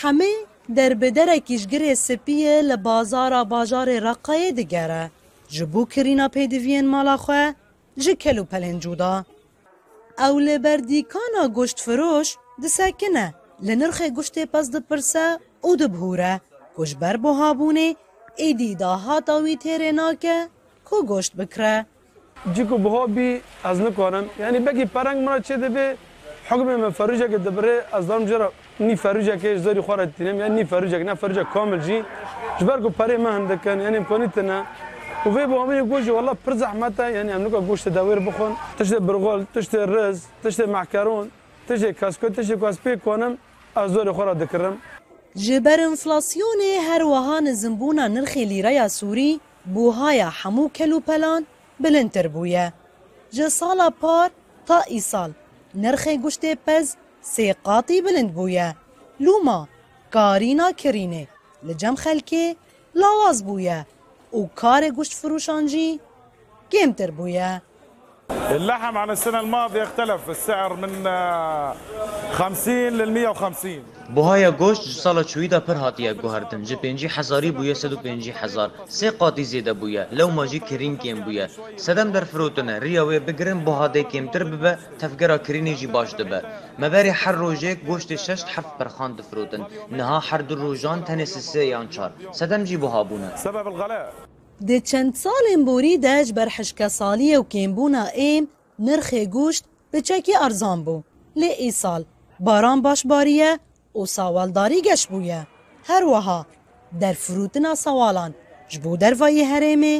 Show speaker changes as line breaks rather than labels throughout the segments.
همه در بدره کشگره سپیه لبازارا باجار رقای دگره جبو کرینا پیدوین مالا خواه جه کلو پلنجودا او لبردیکانا گشت فروش دسکنه لنرخ گشت پس دپرسه او دبهوره کشبر بو هابونه ایدی دا هاتاوی تیره ناکه کو گشت بکره
جيكو بهوبي از نکنم یعنی بگی پرنگ مرا چه دبه حکم من فروجه که دبره از دارم جرا نی فروجه که زاری خوره تینم یعنی نی فروجه نه فروجه کامل جی. جبر کو پره ما هندکن یعنی امکانی تنا و في بو عمري جوجي والله پر زحمته يعني امنوكا جوشت داوير بخون. تشتي برغول تشتي الرز تشتي معكرون تشتي كاسكوت تشتي كاسبي كونم ازوري خورا دكرم
جبر انفلاسیون هر وهان زنبونا نرخی لیره سوری بوهایا همو کلو پلان بلندتر بویه. جه سالا پار تا ای سال. نرخی گوشت پز سی قاطی بلند بویه. لوما کارینا کرینه لجم خلکه لاواز بویه و کار گوشت فروشانجی گمتر بویه.
اللحم عن السنة الماضية اختلف السعر من آه، 50 لل 150
بوهای گوشت سال چویدا پر هاتیه گوهردن جه پنجی هزاری بویه سد و پنجی هزار سه قاطی زیده بویه لو ماجی کرین کم بویه سدم در فروتنه ریاوی بگرن بوهاده کمتر ببه تفگرا کرینی جی باش دبه مبری هر روژه گوشت ششت حرف برخان دفروتن نها هر دو روژان تنس سه یان چار. سدم جی بوها بونه
سبب الغلاء
دێ چەند ساڵێن بۆری دەش بەرحشکەساڵیە و کێمبوونا ئێم نرخێ گوشت بچەکی ئەرزان بوو لێ ئیساڵ باران باشباریە و ساواڵداری گەشت بووە هەروەها دەرفروتنا ساواڵان ji bo dervayê herêmê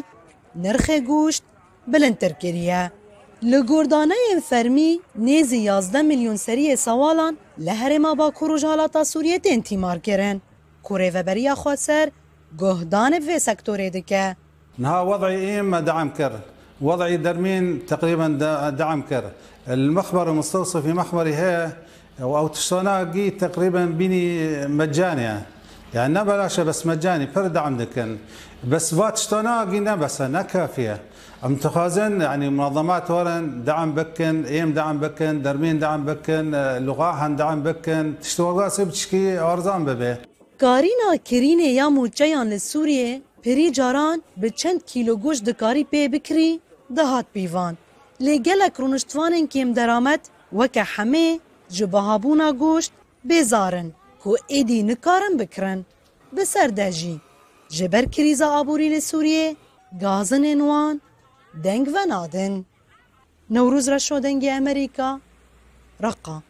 nirxê goşt bilintir kiriye. Li gordaneyên fermî nêzî yazde milyon seriyê sewalan li herêma bakuroj halata Suriyetên tîmar kirin. Kurê veberiya xwaser guhdanê vê sektorê dike.
نها وضعي إما دعم كر. وضعي درمين تقريبا دعم كر. المخبر المستوصف في مخبري هي أو تشتونا جي تقريبا بيني مجاني. يعني نبلاش بس مجاني بر دعم دكن. بس بات تشتونا جي نبسا نكافية أم تخازن يعني منظمات ورن دعم بكن إيم دعم بكن درمين دعم بكن لغاحن دعم بكن. تشتوغا سبتشكي أرزان ببه.
کارینا کرینه یا موچیان لسوریه پری جاران به چند کیلو گوشت دکاری پی بکری دهات پیوان لی گلک رونشتوانن کم درامت وکه همه جبهابونا گوشت بیزارن کو ایدی نکارن بکرن بسر دجی جبر کریزا آبوری لسوریه گازن انوان دنگ و نادن نوروز را شدنگ امریکا رقا